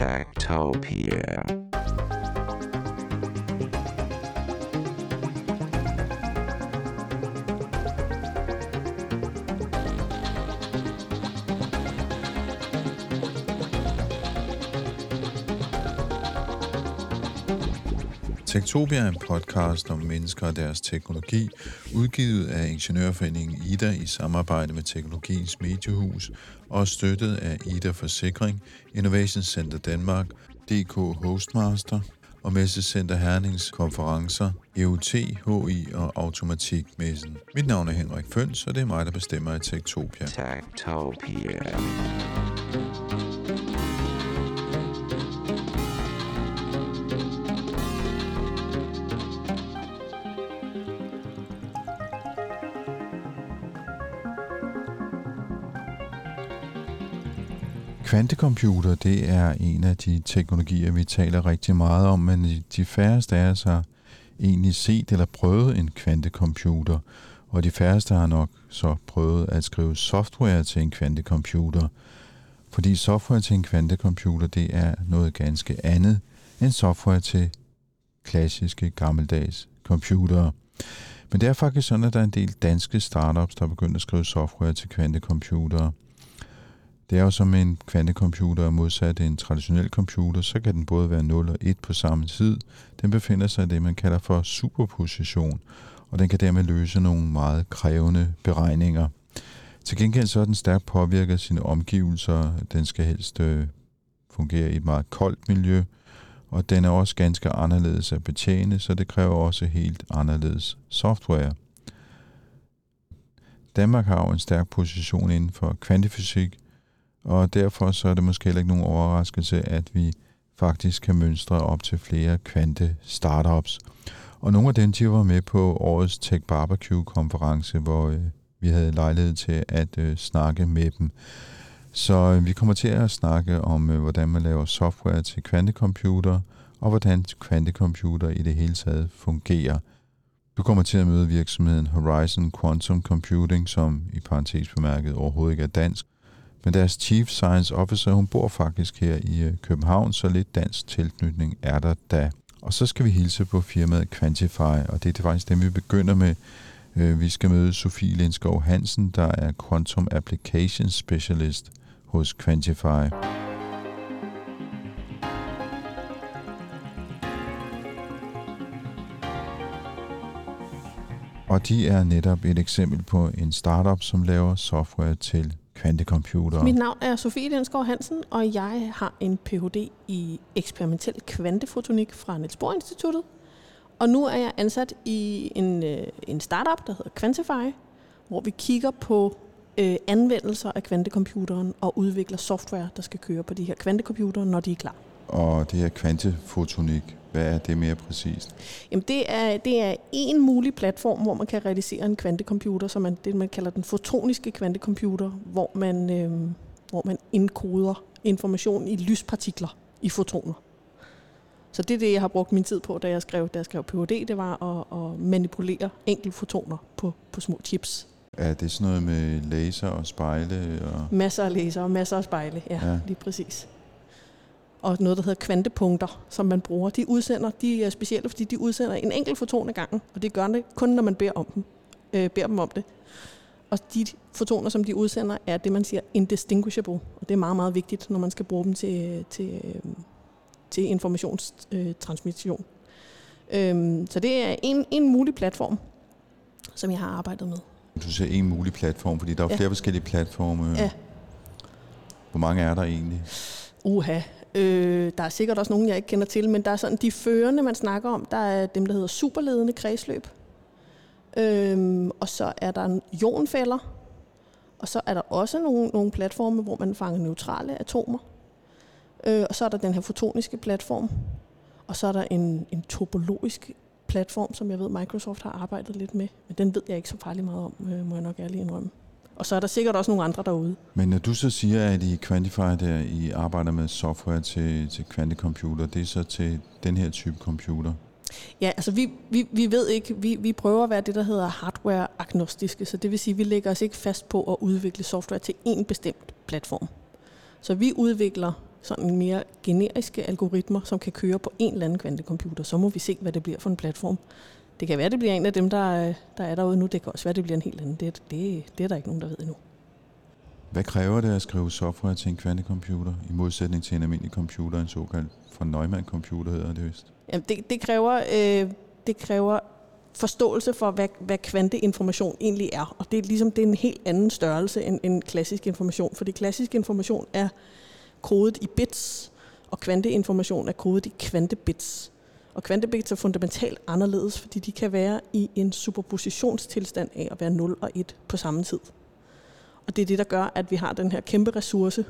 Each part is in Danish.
Tactopia. Techtopia. Tektopia er en podcast om mennesker og deres teknologi, udgivet af Ingeniørforeningen Ida i samarbejde med Teknologiens Mediehus og støttet af Ida Forsikring, Innovation Center Danmark, DK Hostmaster og Messecenter Hernings konferencer, EUT, HI og Automatikmessen. Mit navn er Henrik Føns, og det er mig, der bestemmer i Tektopia. Techtopia. Kvantecomputer, det er en af de teknologier, vi taler rigtig meget om, men de færreste af os har egentlig set eller prøvet en kvantecomputer, og de færreste har nok så prøvet at skrive software til en kvantecomputer. Fordi software til en kvantecomputer, det er noget ganske andet end software til klassiske gammeldags computere. Men det er faktisk sådan, at der er en del danske startups, der er begyndt at skrive software til kvantecomputere. Det er jo som en kvantecomputer er modsat en traditionel computer, så kan den både være 0 og 1 på samme tid. Den befinder sig i det, man kalder for superposition, og den kan dermed løse nogle meget krævende beregninger. Til gengæld så er den stærkt påvirket af sine omgivelser. Den skal helst øh, fungere i et meget koldt miljø, og den er også ganske anderledes at betjene, så det kræver også helt anderledes software. Danmark har jo en stærk position inden for kvantefysik, og derfor så er det måske heller ikke nogen overraskelse, at vi faktisk kan mønstre op til flere kvante startups. Og nogle af dem, de var med på årets Tech Barbecue konference, hvor øh, vi havde lejlighed til at øh, snakke med dem. Så øh, vi kommer til at snakke om, øh, hvordan man laver software til kvantecomputer, og hvordan kvantecomputer i det hele taget fungerer. Du kommer til at møde virksomheden Horizon Quantum Computing, som i parentes bemærket overhovedet ikke er dansk, men deres Chief Science Officer, hun bor faktisk her i øh, København, så lidt dansk tilknytning er der da. Og så skal vi hilse på firmaet Quantify, og det er faktisk dem, vi begynder med. Øh, vi skal møde Sofie Lindskov Hansen, der er Quantum Application Specialist hos Quantify. Og de er netop et eksempel på en startup, som laver software til kvantecomputere. Mit navn er Sofie Lindskov Hansen, og jeg har en Ph.D. i eksperimentel kvantefotonik fra Niels Bohr Instituttet. Og nu er jeg ansat i en, øh, en startup, der hedder Quantify, hvor vi kigger på øh, anvendelser af kvantecomputeren og udvikler software, der skal køre på de her kvantecomputere, når de er klar. Og det her kvantefotonik, hvad er det mere præcist? Jamen det er, det er en mulig platform, hvor man kan realisere en kvantecomputer, som man, det man kalder den fotoniske kvantecomputer, hvor man, øh, hvor man indkoder information i lyspartikler i fotoner. Så det er det, jeg har brugt min tid på, da jeg skrev, da jeg skrev Ph.D., det var at, at manipulere enkelte fotoner på, på små chips. Er det sådan noget med laser og spejle? Og... Masser af laser og masser af spejle, ja, Ja. lige præcis. Og noget, der hedder kvantepunkter, som man bruger. De udsender, de er specielle, fordi de udsender en enkelt foton ad gangen, og det gør det kun, når man beder, om dem, øh, beder dem om det. Og de fotoner, som de udsender, er det, man siger indistinguishable. Og det er meget, meget vigtigt, når man skal bruge dem til, til, til informationstransmission. Øhm, så det er en, en mulig platform, som jeg har arbejdet med. Du ser en mulig platform, fordi der er Ja. flere forskellige platforme. Ja. Hvor mange er der egentlig? Uha. Øh, der er sikkert også nogen, jeg ikke kender til, men der er sådan de førende, man snakker om. Der er dem, der hedder superledende kredsløb. Øhm, og så er der ionfælder. Og så er der også nogle, nogle platforme, hvor man fanger neutrale atomer. Øh, og så er der den her fotoniske platform. Og så er der en, en topologisk platform, som jeg ved, Microsoft har arbejdet lidt med. Men den ved jeg ikke så farligt meget om, øh, må jeg nok ærligt indrømme. Og så er der sikkert også nogle andre derude. Men når du så siger, at I Quantify, der I arbejder med software til, til kvantecomputer, det er så til den her type computer? Ja, altså vi, vi, vi ved ikke, vi, vi prøver at være det, der hedder hardware-agnostiske, så det vil sige, at vi lægger os ikke fast på at udvikle software til en bestemt platform. Så vi udvikler sådan mere generiske algoritmer, som kan køre på en eller anden kvantecomputer. Så må vi se, hvad det bliver for en platform. Det kan være, det bliver en af dem, der, der er derude nu. Det kan også være, det bliver en helt anden. Det, det, det er der ikke nogen, der ved endnu. Hvad kræver det at skrive software til en kvantecomputer, i modsætning til en almindelig computer, en såkaldt von Neumann-computer hedder det vist? Jamen, det, det, kræver, øh, det kræver forståelse for, hvad, hvad kvanteinformation egentlig er. Og det er ligesom det er en helt anden størrelse end, end klassisk information. Fordi klassisk information er kodet i bits, og kvanteinformation er kodet i kvantebits. Og kvantebits er fundamentalt anderledes, fordi de kan være i en superpositionstilstand af at være 0 og 1 på samme tid. Og det er det, der gør, at vi har den her kæmpe ressource,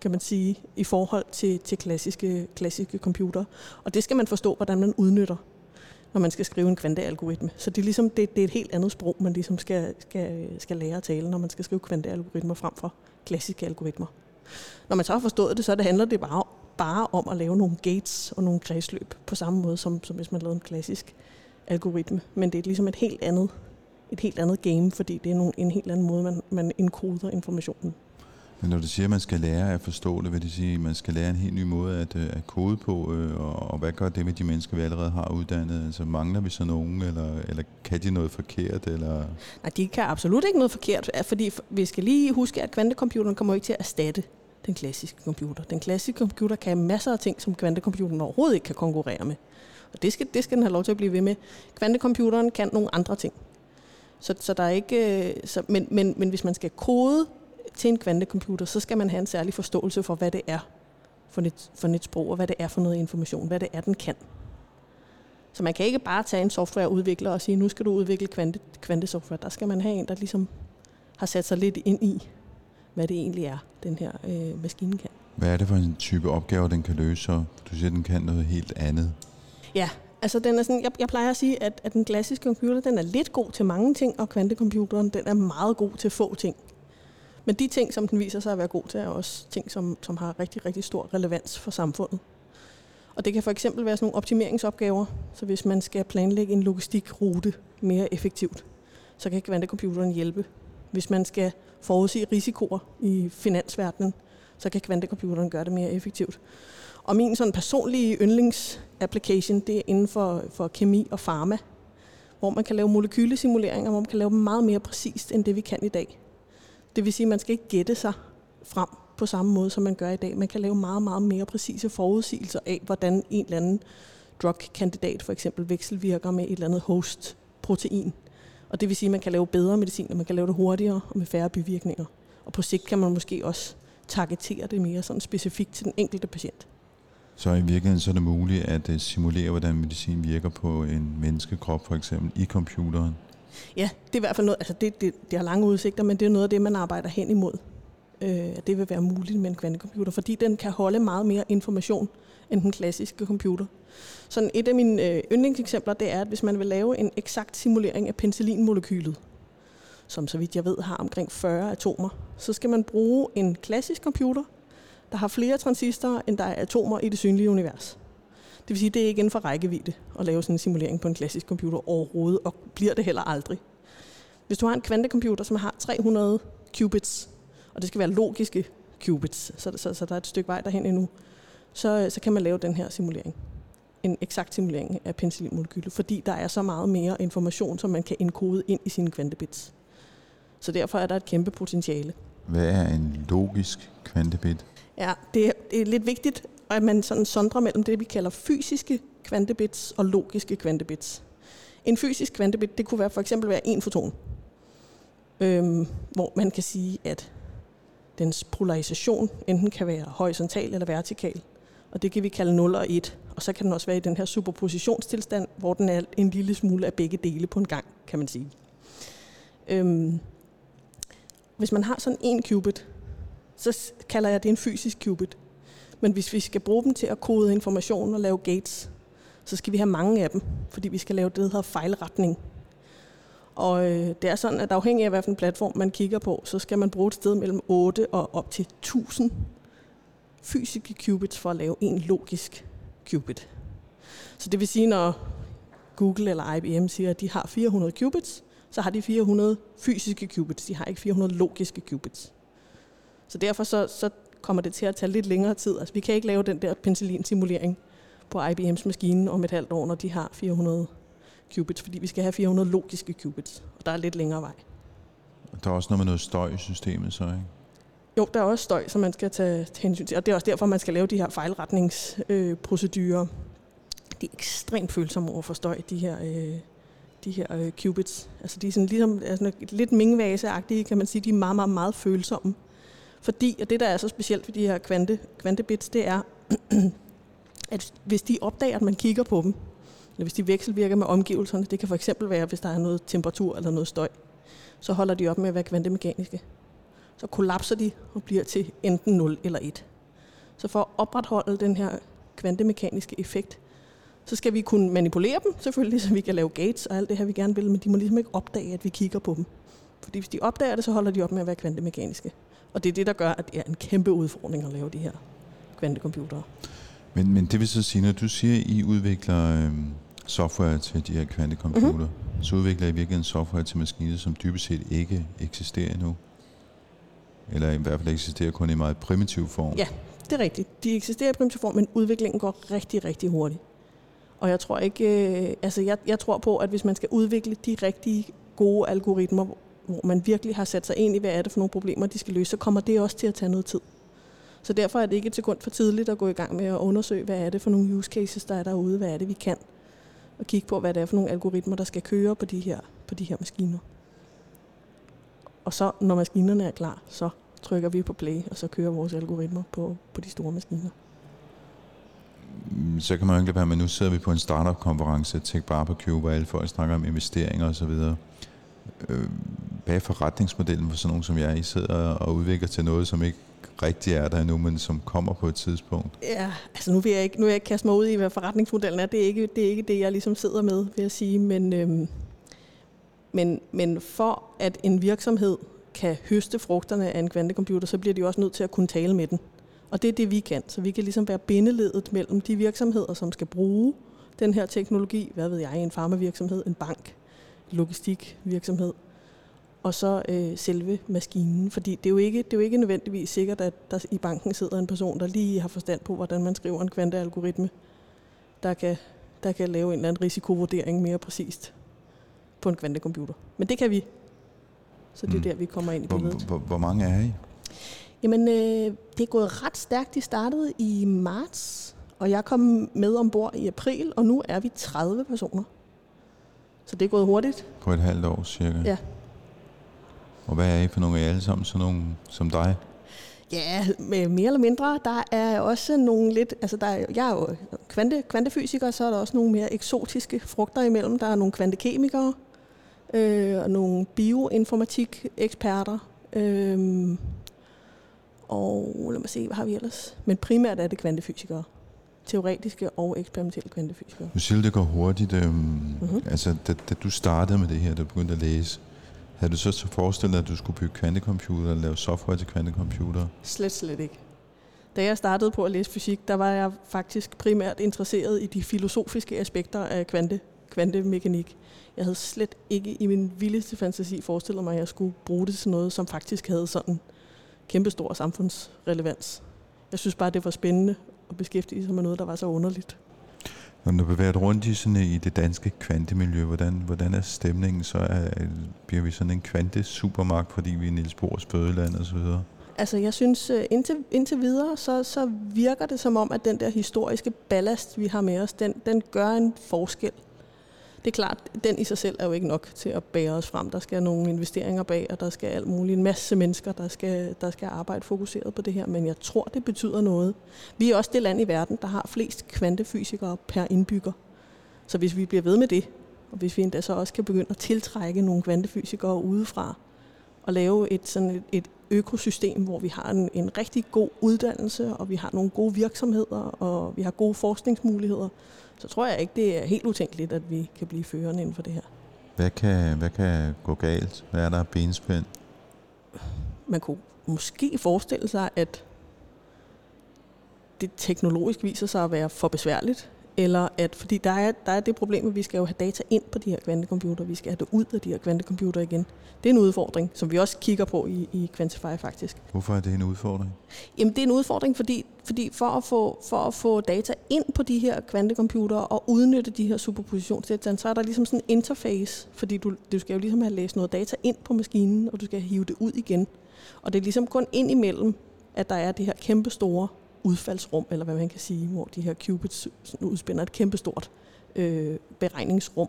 kan man sige, i forhold til, til klassiske, klassiske computer. Og det skal man forstå, hvordan man udnytter, når man skal skrive en kvantealgoritme. Så det er, ligesom, det, det er et helt andet sprog, man ligesom skal, skal, skal lære at tale, når man skal skrive kvantealgoritmer frem for klassiske algoritmer. Når man så har forstået det, så det handler det bare, bare om at lave nogle gates og nogle kredsløb, på samme måde som, som hvis man lavede en klassisk algoritme. Men det er ligesom et helt andet, et helt andet game, fordi det er nogle, en helt anden måde, man, man enkoder informationen. Men når du siger, at man skal lære at forstå det, vil det sige, at man skal lære en helt ny måde at, øh, at kode på, øh, og, og hvad gør det med de mennesker, vi allerede har uddannet? Altså mangler vi så nogen, eller, eller kan de noget forkert? Eller? Nej, de kan absolut ikke noget forkert, fordi vi skal lige huske, at kvantecomputeren kommer ikke til at erstatte den klassiske computer. Den klassiske computer kan masser af ting, som kvantecomputeren overhovedet ikke kan konkurrere med. Og det skal, det skal den have lov til at blive ved med. Kvantecomputeren kan nogle andre ting. Så, så der er ikke, øh, så, men, men, men hvis man skal kode til en kvantecomputer, så skal man have en særlig forståelse for, hvad det er for et, for et sprog, og hvad det er for noget information, hvad det er, den kan. Så man kan ikke bare tage en softwareudvikler og sige, nu skal du udvikle kvante, kvantesoftware. Der skal man have en, der ligesom har sat sig lidt ind i, hvad det egentlig er, den her øh, maskine kan. Hvad er det for en type opgave, den kan løse? Du siger, den kan noget helt andet. Ja, altså den er sådan, jeg, jeg plejer at sige, at, at den klassiske computer, den er lidt god til mange ting, og kvantecomputeren, den er meget god til få ting. Men de ting, som den viser sig at være god til, er også ting, som, som har rigtig, rigtig stor relevans for samfundet. Og det kan for eksempel være sådan nogle optimeringsopgaver, så hvis man skal planlægge en logistikrute mere effektivt, så kan kvantecomputeren hjælpe. Hvis man skal forudsige risikoer i finansverdenen, så kan kvantecomputeren gøre det mere effektivt. Og min sådan personlige yndlingsapplication, det er inden for, for kemi og farma, hvor man kan lave molekylesimuleringer, hvor man kan lave dem meget mere præcist, end det vi kan i dag. Det vil sige, at man skal ikke gætte sig frem på samme måde, som man gør i dag. Man kan lave meget, meget mere præcise forudsigelser af, hvordan en eller anden drugkandidat for eksempel vekselvirker med et eller andet host-protein. Og det vil sige, at man kan lave bedre medicin, og man kan lave det hurtigere og med færre bivirkninger. Og på sigt kan man måske også targetere det mere sådan specifikt til den enkelte patient. Så i virkeligheden så er det muligt at øh, simulere, hvordan medicin virker på en menneskekrop for eksempel i computeren? Ja, det er i hvert fald noget, altså det, det, det har lange udsigter, men det er noget af det, man arbejder hen imod. Øh, det vil være muligt med en kvantecomputer, fordi den kan holde meget mere information end den klassiske computer. Så et af mine øh, yndlingseksempler, det er, at hvis man vil lave en eksakt simulering af penicillinmolekylet, som så vidt jeg ved har omkring 40 atomer, så skal man bruge en klassisk computer, der har flere transistorer, end der er atomer i det synlige univers. Det vil sige, at det er ikke inden for rækkevidde at lave sådan en simulering på en klassisk computer overhovedet, og bliver det heller aldrig. Hvis du har en kvantecomputer, som har 300 qubits, og det skal være logiske qubits, så, så, så der er et stykke vej derhen endnu, så, så kan man lave den her simulering. En eksakt simulering af penicillinmolekylet, fordi der er så meget mere information, som man kan enkode ind i sine kvantebits. Så derfor er der et kæmpe potentiale. Hvad er en logisk kvantebit? Ja, det er, det er lidt vigtigt, at man sådan sondrer mellem det, vi kalder fysiske kvantebits og logiske kvantebits. En fysisk kvantebit, det kunne være for eksempel være en foton, øhm, hvor man kan sige, at dens polarisation enten kan være horisontal eller vertikal, og det kan vi kalde 0 og 1. Og så kan den også være i den her superpositionstilstand, hvor den er en lille smule af begge dele på en gang, kan man sige. Øhm, hvis man har sådan en qubit, så kalder jeg det en fysisk qubit. Men hvis vi skal bruge dem til at kode information og lave gates, så skal vi have mange af dem, fordi vi skal lave det, der hedder fejlretning. Og øh, det er sådan, at afhængig af, hvilken platform man kigger på, så skal man bruge et sted mellem 8 og op til 1000 fysiske qubits for at lave en logisk qubit. Så det vil sige, når Google eller IBM siger, at de har 400 qubits, så har de 400 fysiske qubits. De har ikke 400 logiske qubits. Så derfor så, så kommer det til at tage lidt længere tid. Altså, vi kan ikke lave den der penicillin-simulering på IBM's maskine om et halvt år, når de har 400 qubits, fordi vi skal have 400 logiske qubits, og der er lidt længere vej. Der er også noget med noget støj i systemet, så ikke? Jo, der er også støj, som man skal tage hensyn til, og det er også derfor, man skal lave de her fejlretningsprocedurer. Øh, de er ekstremt følsomme over for støj, de her, øh, de her øh, qubits. Altså de er sådan ligesom altså, lidt mingvase-agtige, kan man sige. De er meget, meget, meget følsomme. Fordi, og det der er så specielt ved de her kvante, kvantebits, det er, at hvis de opdager, at man kigger på dem, eller hvis de vekselvirker med omgivelserne, det kan for eksempel være, hvis der er noget temperatur eller noget støj, så holder de op med at være kvantemekaniske. Så kollapser de og bliver til enten 0 eller 1. Så for at opretholde den her kvantemekaniske effekt, så skal vi kunne manipulere dem, selvfølgelig, så vi kan lave gates og alt det her, vi gerne vil, men de må ligesom ikke opdage, at vi kigger på dem. Fordi hvis de opdager det, så holder de op med at være kvantemekaniske. Og det er det, der gør, at det er en kæmpe udfordring at lave de her kvantecomputere. Men, men det vil så sige, når du siger, at I udvikler øh, software til de her kvantecomputere, mm-hmm. så udvikler I virkelig en software til maskiner, som dybest set ikke eksisterer endnu? Eller i hvert fald eksisterer kun i meget primitiv form? Ja, det er rigtigt. De eksisterer i primitiv form, men udviklingen går rigtig, rigtig hurtigt. Og jeg tror ikke, øh, altså jeg, jeg tror på, at hvis man skal udvikle de rigtig gode algoritmer, hvor man virkelig har sat sig ind i, hvad er det for nogle problemer, de skal løse, så kommer det også til at tage noget tid. Så derfor er det ikke et sekund for tidligt at gå i gang med at undersøge, hvad er det for nogle use cases, der er derude, hvad er det, vi kan, og kigge på, hvad det er for nogle algoritmer, der skal køre på de her, på de her maskiner. Og så, når maskinerne er klar, så trykker vi på play, og så kører vores algoritmer på, på de store maskiner. Mm, så kan man jo ikke være med, nu sidder vi på en startup-konference, Tech Barbecue, hvor alle folk snakker om investeringer osv. Øh, bag forretningsmodellen for sådan nogen som jeg? I sidder og udvikler til noget, som ikke rigtig er der endnu, men som kommer på et tidspunkt. Ja, altså nu vil jeg ikke, nu vil jeg ikke kaste mig ud i, hvad forretningsmodellen er. Det er ikke det, er ikke det jeg ligesom sidder med, vil jeg sige. Men, øhm, men, men for at en virksomhed kan høste frugterne af en kvantecomputer, så bliver de også nødt til at kunne tale med den. Og det er det, vi kan. Så vi kan ligesom være bindeledet mellem de virksomheder, som skal bruge den her teknologi. Hvad ved jeg, en farmavirksomhed, en bank, logistikvirksomhed. Og så øh, selve maskinen. Fordi det er, jo ikke, det er jo ikke nødvendigvis sikkert, at der i banken sidder en person, der lige har forstand på, hvordan man skriver en kvantealgoritme, der kan, der kan lave en eller anden risikovurdering mere præcist på en kvantecomputer. Men det kan vi. Så det er mm. der, vi kommer ind i billedet. Hvor, hvor, hvor mange er I? Jamen, øh, det er gået ret stærkt. De startede i marts, og jeg kom med ombord i april, og nu er vi 30 personer. Så det er gået hurtigt. På et halvt år cirka? Ja. Og hvad er I for nogle af alle sammen, sådan nogle som dig? Ja, med mere eller mindre. Der er også nogle lidt, altså der er, jeg er jo kvante, kvantefysiker, så er der også nogle mere eksotiske frugter imellem. Der er nogle kvantekemikere, øh, og nogle bioinformatik-eksperter, øh, og lad mig se, hvad har vi ellers? Men primært er det kvantefysikere. Teoretiske og eksperimentelle kvantefysikere. Du siger, det går hurtigt. Øhm, mm-hmm. Altså, da, da du startede med det her, da du begyndte at læse, havde du så forestillet dig, at du skulle bygge kvantecomputer eller lave software til kvantecomputer? Slet, slet ikke. Da jeg startede på at læse fysik, der var jeg faktisk primært interesseret i de filosofiske aspekter af kvante, kvantemekanik. Jeg havde slet ikke i min vildeste fantasi forestillet mig, at jeg skulle bruge det til noget, som faktisk havde sådan kæmpestor samfundsrelevans. Jeg synes bare, det var spændende at beskæftige sig med noget, der var så underligt. Når du bevæger rundt i, sådan, i det danske kvantemiljø, hvordan, hvordan er stemningen? Så er, bliver vi sådan en kvantesupermagt, fordi vi er Niels Bohrs fødeland osv.? Altså jeg synes, øh, indtil, indtil videre, så, så virker det som om, at den der historiske ballast, vi har med os, den, den gør en forskel det er klart, den i sig selv er jo ikke nok til at bære os frem. Der skal nogle investeringer bag, og der skal alt muligt. En masse mennesker, der skal, der skal arbejde fokuseret på det her. Men jeg tror, det betyder noget. Vi er også det land i verden, der har flest kvantefysikere per indbygger. Så hvis vi bliver ved med det, og hvis vi endda så også kan begynde at tiltrække nogle kvantefysikere udefra, og lave et, sådan et, et økosystem, hvor vi har en, en rigtig god uddannelse, og vi har nogle gode virksomheder, og vi har gode forskningsmuligheder, så tror jeg ikke, det er helt utænkeligt, at vi kan blive førende inden for det her. Hvad kan, hvad kan gå galt? Hvad er der benspænd? Man kunne måske forestille sig, at det teknologisk viser sig at være for besværligt, eller at, fordi der er, der er det problem, at vi skal jo have data ind på de her kvantecomputer, vi skal have det ud af de her kvantecomputer igen. Det er en udfordring, som vi også kigger på i, i Quantify faktisk. Hvorfor er det en udfordring? Jamen det er en udfordring, fordi, fordi for, at få, for at få data ind på de her kvantecomputer og udnytte de her superpositionsdata, så er der ligesom sådan en interface, fordi du, du skal jo ligesom have læst noget data ind på maskinen, og du skal hive det ud igen. Og det er ligesom kun ind imellem, at der er det her kæmpe store udfaldsrum, eller hvad man kan sige, hvor de her qubits udspænder et kæmpestort øh, beregningsrum.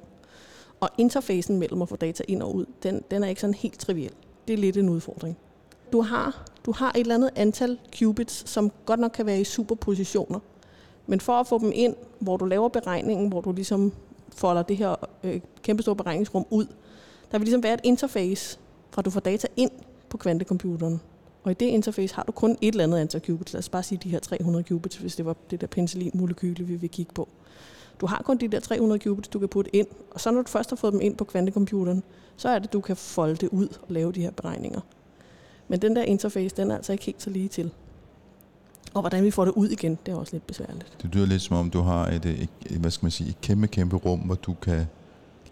Og interfacen mellem at få data ind og ud, den, den er ikke sådan helt triviel. Det er lidt en udfordring. Du har, du har et eller andet antal qubits, som godt nok kan være i superpositioner. Men for at få dem ind, hvor du laver beregningen, hvor du ligesom folder det her øh, kæmpestore beregningsrum ud, der vil ligesom være et interface, fra du får data ind på kvantecomputeren. Og i det interface har du kun et eller andet antal qubits. Lad os bare sige de her 300 qubits, hvis det var det der penicillinmolekyle, vi vil kigge på. Du har kun de der 300 qubits, du kan putte ind, og så når du først har fået dem ind på kvantecomputeren, så er det, du kan folde det ud og lave de her beregninger. Men den der interface, den er altså ikke helt så lige til. Og hvordan vi får det ud igen, det er også lidt besværligt. Det lyder lidt som om, du har et, et, et hvad skal man sige, et kæmpe, kæmpe rum, hvor du kan,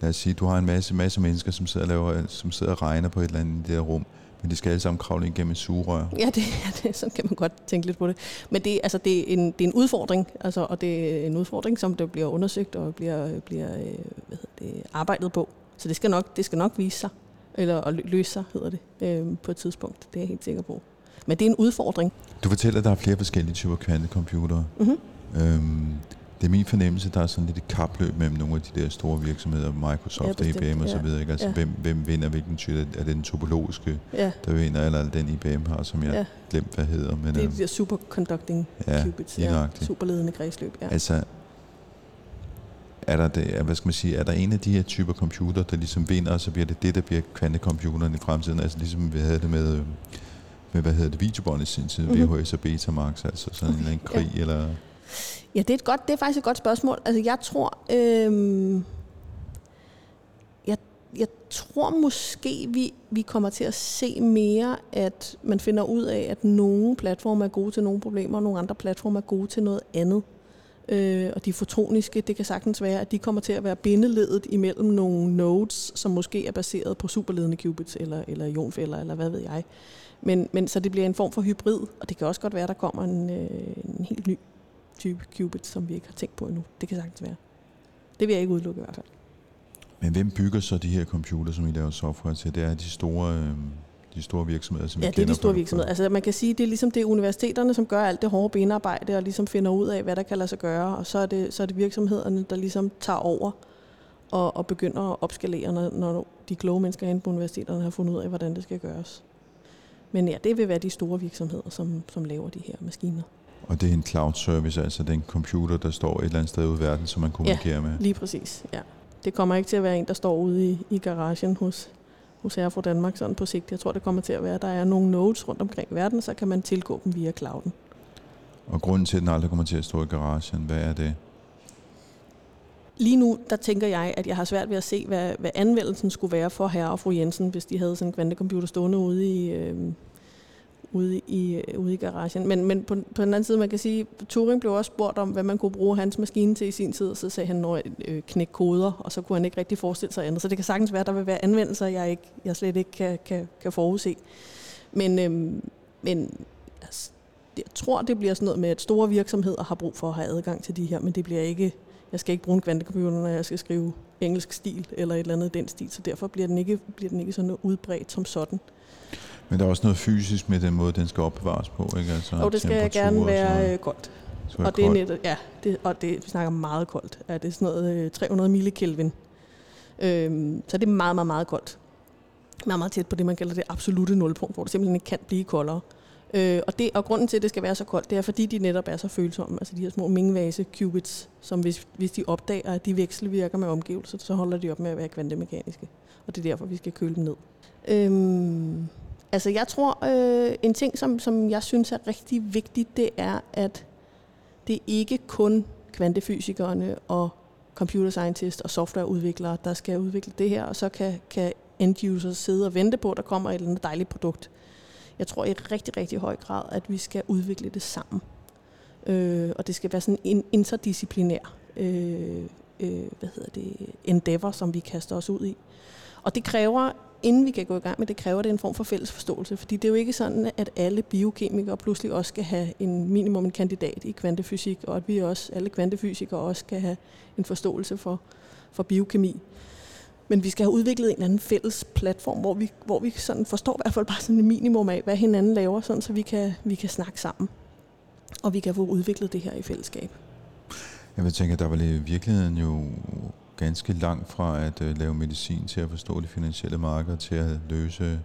lad os sige, du har en masse, masse mennesker, som sidder, og laver, som sidder og regner på et eller andet i det her rum. Men de skal alle sammen kravle igennem et sugerør. Ja, det, ja det, sådan kan man godt tænke lidt på det. Men det, altså, det, er, en, det er en udfordring, altså, og det er en udfordring, som der bliver undersøgt og bliver, bliver øh, hvad hedder det, arbejdet på. Så det skal nok, det skal nok vise sig, eller at løse sig, hedder det, øh, på et tidspunkt. Det er jeg helt sikker på. Men det er en udfordring. Du fortæller, at der er flere forskellige typer kvantecomputere. Mm-hmm. Øhm, det er min fornemmelse, der er sådan lidt et kapløb mellem nogle af de der store virksomheder, Microsoft, ja, IBM og så videre. Ikke? Altså, ja. hvem, hvem vinder hvilken type? Er det den topologiske, ja. der vinder, eller den IBM har, som jeg ja. glemt, hvad hedder? Men, det er de der superconducting ja, qubits, ja, superledende kredsløb. Ja. Altså, er der, det, hvad skal man sige, er der en af de her typer computer, der ligesom vinder, og så bliver det det, der bliver kvantecomputeren i fremtiden? Altså ligesom vi havde det med, øhm, med hvad hedder det, videobånd i sin tid, mm-hmm. VHS og Betamax, altså sådan en, en krig, ja. eller... Ja, det er, et godt, det er faktisk et godt spørgsmål. Altså, jeg tror, øh, jeg, jeg tror måske, vi, vi kommer til at se mere, at man finder ud af, at nogle platforme er gode til nogle problemer, og nogle andre platforme er gode til noget andet. Øh, og de fotoniske, det kan sagtens være, at de kommer til at være bindeledet imellem nogle nodes, som måske er baseret på superledende qubits eller, eller ionfælder, eller hvad ved jeg. Men, men så det bliver en form for hybrid, og det kan også godt være, at der kommer en, øh, en helt ny type qubits, som vi ikke har tænkt på endnu. Det kan sagtens være. Det vil jeg ikke udelukke i hvert fald. Men hvem bygger så de her computer, som I laver software til? Det er de store, øh, de store virksomheder, som Ja, det er de store virksomheder. Altså man kan sige, det er ligesom det er universiteterne, som gør alt det hårde benarbejde og ligesom finder ud af, hvad der kan lade sig gøre. Og så er det, så er det virksomhederne, der ligesom tager over og, og begynder at opskalere, når, når de kloge mennesker inde på universiteterne har fundet ud af, hvordan det skal gøres. Men ja, det vil være de store virksomheder, som, som laver de her maskiner. Og det er en cloud service, altså det er en computer, der står et eller andet sted ude i verden, som man kommunikerer ja, med? lige præcis. Ja. Det kommer ikke til at være en, der står ude i, i garagen hos, hos Herre Danmark sådan på sigt. Jeg tror, det kommer til at være, at der er nogle nodes rundt omkring i verden, så kan man tilgå dem via clouden. Og grunden til, at den aldrig kommer til at stå i garagen, hvad er det? Lige nu, der tænker jeg, at jeg har svært ved at se, hvad, hvad anvendelsen skulle være for herre og fru Jensen, hvis de havde sådan en kvantecomputer stående ude i, øh, ude i, ude i garagen. Men, men på, på den anden side, man kan sige, Turing blev også spurgt om, hvad man kunne bruge hans maskine til i sin tid, og så sagde han noget øh, knæk koder, og så kunne han ikke rigtig forestille sig andet. Så det kan sagtens være, at der vil være anvendelser, jeg, ikke, jeg slet ikke kan, kan, kan forudse. Men, øhm, men altså, jeg tror, det bliver sådan noget med, at store virksomheder har brug for at have adgang til de her, men det bliver ikke, jeg skal ikke bruge en kvantecomputer, når jeg skal skrive engelsk stil eller et eller andet den stil, så derfor bliver den ikke, bliver den ikke sådan udbredt som sådan. Men der er også noget fysisk med den måde, den skal opbevares på, ikke? Altså, og det skal gerne være øh, koldt. Og, og det er net, ja, det, og det, vi snakker meget koldt. Ja, det er sådan noget 300 øh, millikelvin. Øhm, så det er meget, meget, meget koldt. Meget, meget tæt på det, man kalder det absolute nulpunkt, hvor det simpelthen ikke kan blive koldere. Øh, og, det, og grunden til, at det skal være så koldt, det er, fordi de netop er så følsomme. Altså de her små mingvase qubits, som hvis, hvis de opdager, at de vekselvirker med omgivelser, så holder de op med at være kvantemekaniske. Og det er derfor, vi skal køle dem ned. Øhm, Altså jeg tror, øh, en ting, som, som jeg synes er rigtig vigtigt, det er, at det ikke kun kvantefysikerne og computer scientist og softwareudviklere, der skal udvikle det her, og så kan, kan end users sidde og vente på, at der kommer et eller andet dejligt produkt. Jeg tror i rigtig, rigtig høj grad, at vi skal udvikle det sammen. Øh, og det skal være sådan en interdisciplinær øh, øh, hvad hedder det, endeavor, som vi kaster os ud i. Og det kræver, inden vi kan gå i gang med det, kræver det en form for fælles forståelse. Fordi det er jo ikke sådan, at alle biokemikere pludselig også skal have en minimum en kandidat i kvantefysik, og at vi også, alle kvantefysikere også skal have en forståelse for, for biokemi. Men vi skal have udviklet en eller anden fælles platform, hvor vi, hvor vi sådan forstår i hvert fald bare sådan et minimum af, hvad hinanden laver, sådan, så vi kan, vi kan snakke sammen. Og vi kan få udviklet det her i fællesskab. Jeg vil tænke, at der var i virkeligheden jo ganske langt fra at øh, lave medicin til at forstå de finansielle markeder, til at løse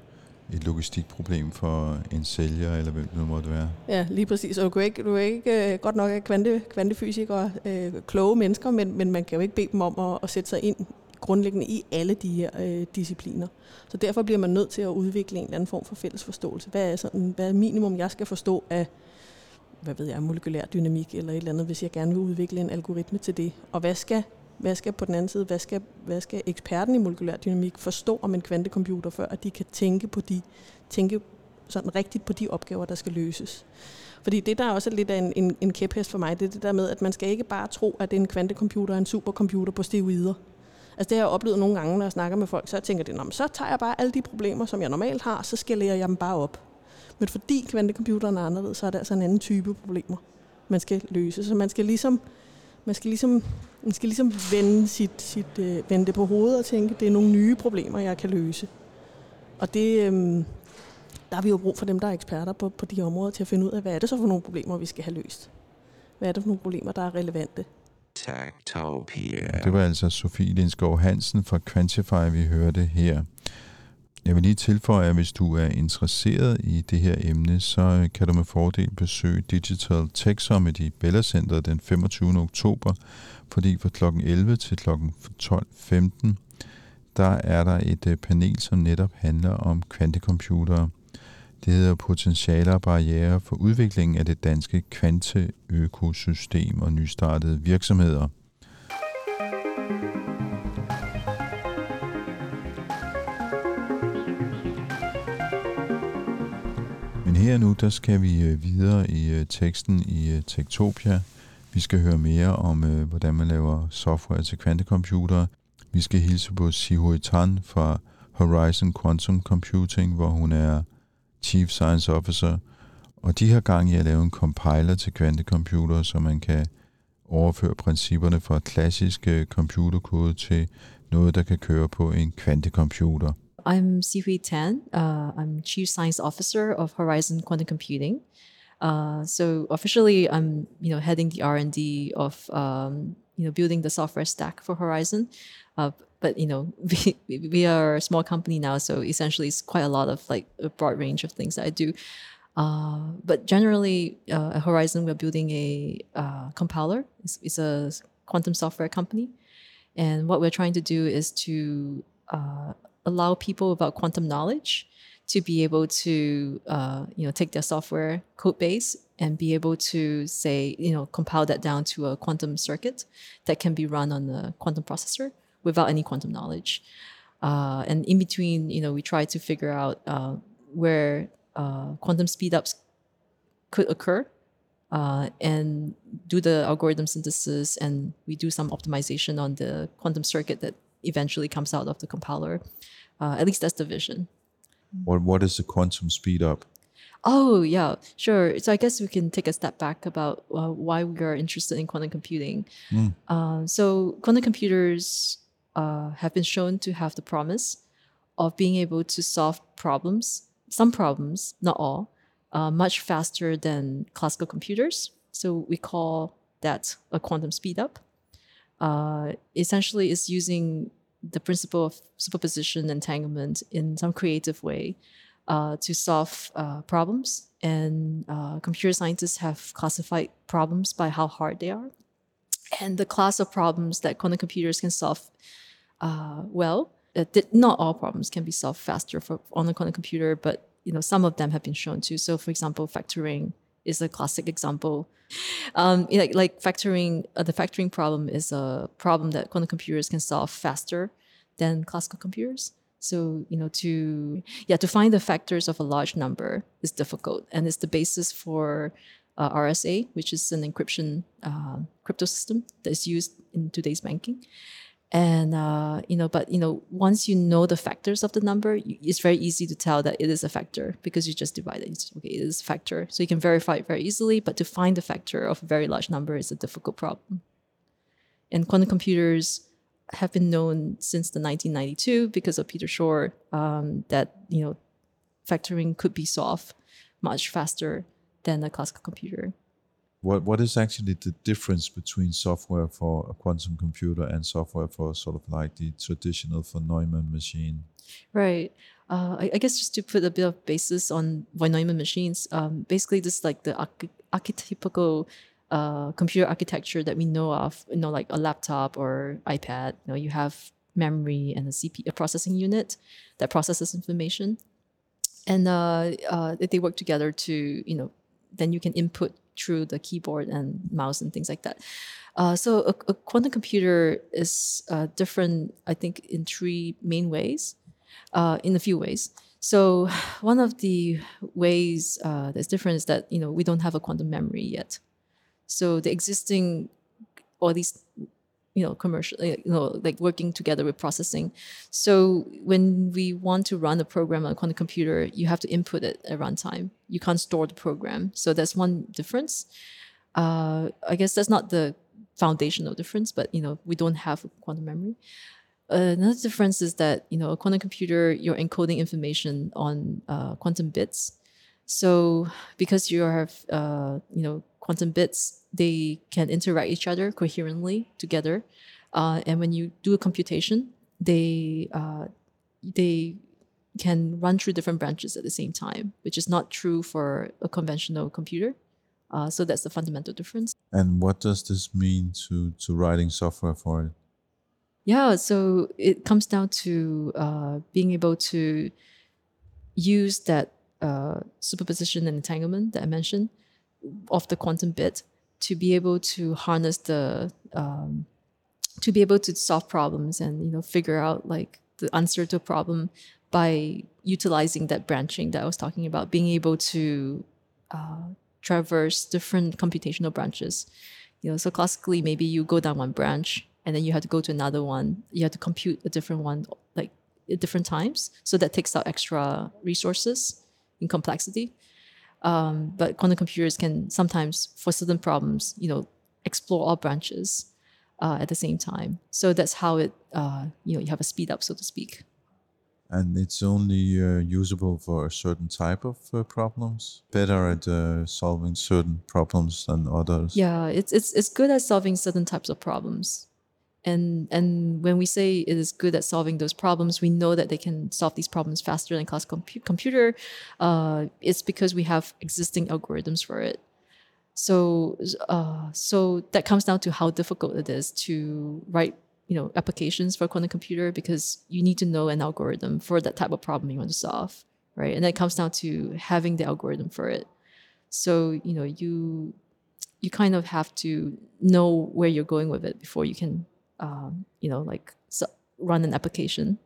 et logistikproblem for en sælger, eller hvem det nu måtte være. Ja, lige præcis. Og du er ikke, du er ikke øh, godt nok er kvante, kvantefysikere, øh, kloge mennesker, men, men man kan jo ikke bede dem om at, at sætte sig ind grundlæggende i alle de her øh, discipliner. Så derfor bliver man nødt til at udvikle en eller anden form for fælles forståelse. Hvad er, sådan, hvad er minimum, jeg skal forstå af hvad ved jeg, molekylær dynamik eller et eller andet, hvis jeg gerne vil udvikle en algoritme til det. Og hvad skal, hvad skal på den anden side, hvad skal, hvad skal eksperten i molekylær dynamik forstå om en kvantecomputer, før at de kan tænke på de, tænke sådan rigtigt på de opgaver, der skal løses. Fordi det, der også er lidt af en, en, en kæphest for mig, det er det der med, at man skal ikke bare tro, at en kvantecomputer er en supercomputer på steroider. Altså det har jeg oplevet nogle gange, når jeg snakker med folk, så jeg tænker det, så tager jeg bare alle de problemer, som jeg normalt har, så skalerer jeg dem bare op. Men fordi kvantecomputeren er anderledes, så er det altså en anden type problemer, man skal løse. Så man skal ligesom, man skal ligesom, man skal ligesom vende, sit, sit, øh, vende det på hovedet og tænke, det er nogle nye problemer, jeg kan løse. Og det, øh, der har vi jo brug for dem, der er eksperter på, på de områder, til at finde ud af, hvad er det så for nogle problemer, vi skal have løst. Hvad er det for nogle problemer, der er relevante? Tektopia. Det var altså Sofie Lindskov Hansen fra Quantify, vi hørte her. Jeg vil lige tilføje, at hvis du er interesseret i det her emne, så kan du med fordel besøge Digital Tech Summit i Bella Center den 25. oktober, fordi fra kl. 11 til kl. 12.15, der er der et øh, panel, som netop handler om kvantecomputere. Det hedder Potentialer og barriere for udviklingen af det danske kvanteøkosystem og nystartede virksomheder – her nu, der skal vi øh, videre i øh, teksten i øh, Tektopia. Vi skal høre mere om, øh, hvordan man laver software til kvantecomputere. Vi skal hilse på Sihui Tan fra Horizon Quantum Computing, hvor hun er Chief Science Officer. Og de har gang i at lave en compiler til kvantecomputere, så man kan overføre principperne fra klassisk øh, computerkode til noget, der kan køre på en kvantecomputer. I'm Sihui Tan. Uh, I'm Chief Science Officer of Horizon Quantum Computing. Uh, so officially, I'm you know heading the R and D of um, you know building the software stack for Horizon. Uh, but you know we, we are a small company now, so essentially it's quite a lot of like a broad range of things that I do. Uh, but generally, uh, at Horizon, we're building a uh, compiler. It's, it's, a quantum software company, and what we're trying to do is to uh, allow people without quantum knowledge to be able to uh, you know take their software code base and be able to say you know compile that down to a quantum circuit that can be run on a quantum processor without any quantum knowledge uh, and in between you know we try to figure out uh, where uh, quantum speedups could occur uh, and do the algorithm synthesis and we do some optimization on the quantum circuit that eventually comes out of the compiler. Uh, at least that's the vision. What What is the quantum speed up? Oh yeah, sure. So I guess we can take a step back about uh, why we are interested in quantum computing. Mm. Uh, so quantum computers uh, have been shown to have the promise of being able to solve problems, some problems, not all, uh, much faster than classical computers. So we call that a quantum speed up uh, essentially is using the principle of superposition entanglement in some creative way uh, to solve uh, problems. And uh, computer scientists have classified problems by how hard they are. And the class of problems that quantum computers can solve uh, well, uh, not all problems can be solved faster for, on a quantum computer, but you know some of them have been shown to. So, for example, factoring is a classic example. Um, like, like factoring, uh, the factoring problem is a problem that quantum computers can solve faster than classical computers. So, you know, to yeah, to find the factors of a large number is difficult, and it's the basis for uh, RSA, which is an encryption uh, crypto system that is used in today's banking. And uh, you know, but you know, once you know the factors of the number, it's very easy to tell that it is a factor because you just divide it. Okay, it is a factor, so you can verify it very easily. But to find the factor of a very large number is a difficult problem. And quantum computers have been known since the 1992 because of Peter Shor um, that you know factoring could be solved much faster than a classical computer. What what is actually the difference between software for a quantum computer and software for sort of like the traditional von Neumann machine? Right. Uh, I, I, guess just to put a bit of basis on von Neumann machines, um, basically this is like the arch- archetypical uh, computer architecture that we know of, you know, like a laptop or iPad. You know, you have memory and a CPU, a processing unit that processes information, and uh, uh, they work together to, you know, then you can input through the keyboard and mouse and things like that. Uh, so a, a, quantum computer is uh, different, I think, in three main ways, uh, in a few ways. So one of the ways uh, that's different is that you know we don't have a quantum memory yet. So the existing, or these you know commercial you know like working together with processing. So when we want to run a program on a quantum computer you have to input it at runtime. You can't store the program. So that's one difference. Uh, i guess that's not the foundational difference but you know we don't have quantum memory. Uh, another difference is that you know a quantum computer you're encoding information on uh, quantum bits so because you have uh, you know quantum bits, they can interact each other coherently together, uh, and when you do a computation, they uh, they can run through different branches at the same time, which is not true for a conventional computer. Uh, so that's the fundamental difference. And what does this mean to to writing software for it? Yeah, so it comes down to uh, being able to use that uh, superposition and entanglement that I mentioned of the quantum bit to be able to harness the um, to be able to solve problems and you know figure out like the answer to a problem by utilizing that branching that I was talking about, being able to uh, traverse different computational branches. You know, so classically, maybe you go down one branch and then you have to go to another one. You have to compute a different one like at different times. So that takes out extra resources in complexity. Um, but quantum computers can sometimes, for certain problems, you know, explore all branches uh, at the same time. So that's how it, uh, you know, you have a speed up, so to speak. And it's only uh, usable for a certain type of uh, problems. Better at uh, solving certain problems than others. Yeah, it's it's it's good at solving certain types of problems and and when we say it is good at solving those problems we know that they can solve these problems faster than classical compu- computer uh, it's because we have existing algorithms for it. So uh, so that comes down to how difficult it is to write you know applications for a quantum computer because you need to know an algorithm for that type of problem you want to solve right? And that comes down to having the algorithm for it. So you know you you kind of have to know where you're going with it before you can um, you know, like run an application.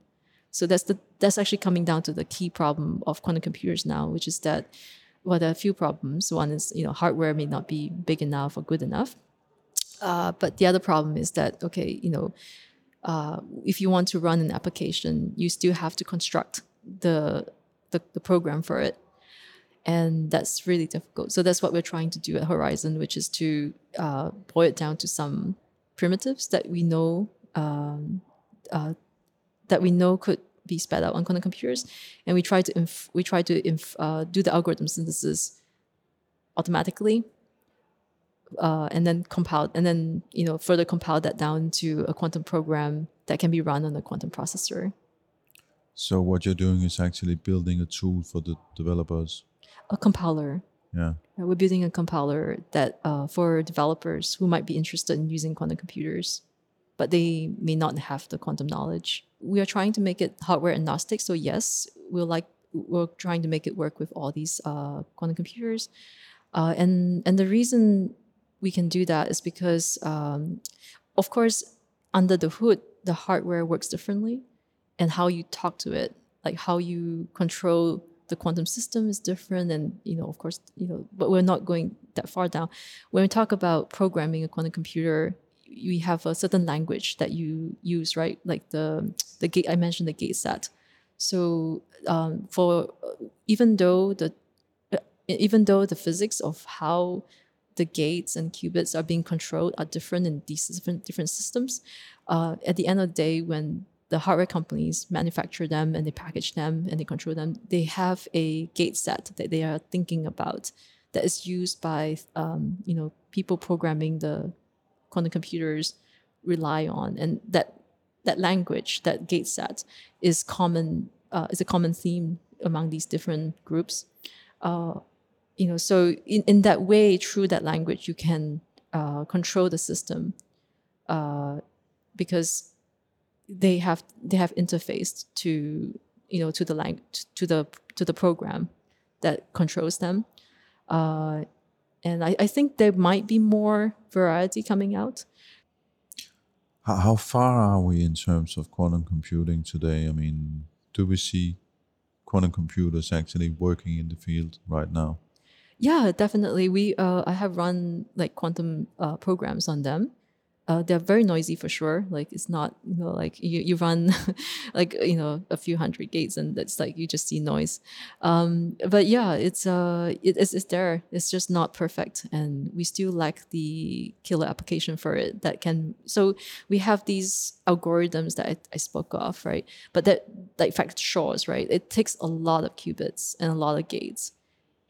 So that's the that's actually coming down to the key problem of quantum computers now, which is that well, there are a few problems. One is you know hardware may not be big enough or good enough, uh, but the other problem is that okay, you know, uh, if you want to run an application, you still have to construct the the, the program for it and that's really difficult. So that's what we're trying to do at Horizon, which is to uh, boil it down to some primitives that we know um, uh, that we know could be sped out on quantum computers, and we try to inf- we try to inf- uh, do the algorithm synthesis automatically, uh, and then compile and then you know further compile that down to a quantum program that can be run on a quantum processor. So what you're doing is actually building a tool for the developers. A compiler. Yeah. We're building a compiler that uh, for developers who might be interested in using quantum computers, but they may not have the quantum knowledge. We are trying to make it hardware agnostic. So yes, we're like we're trying to make it work with all these uh, quantum computers, uh, and and the reason we can do that is because, um, of course, under the hood, the hardware works differently, and how you talk to it, like how you control the quantum system is different, and you know, of course, you know, but we're not going that far down. When we talk about programming a quantum computer, we have a certain language that you use, right? Like the the gate I mentioned the gate set. So um, for even though the uh, even though the physics of how the gates and qubits are being controlled are different in these different different systems, uh, at the end of the day, when the hardware companies manufacture them and they package them and they control them, they have a gate set that they are thinking about that is used by um, you know people programming the quantum computers rely on, and that that language, that gate set, is common. Uh, is a common theme among these different groups. Uh, you know, so in, in that way, through that language, you can uh, control the system uh, because they have they have interfaced to you know to the lang- to the to the program that controls them uh, and I, I think there might be more variety coming out How, how far are we in terms of quantum computing today? I mean, do we see quantum computers actually working in the field right now? yeah definitely we uh, i have run like quantum uh, programs on them uh, they're very noisy for sure. Like it's not, you know, like you, you run like, you know, a few hundred gates and it's like you just see noise. Um, but yeah, it's uh it, it's, it's there. It's just not perfect. And we still lack the killer application for it that can so we have these algorithms that I, I spoke of, right? But that like fact Shor's, right? It takes a lot of qubits and a lot of gates.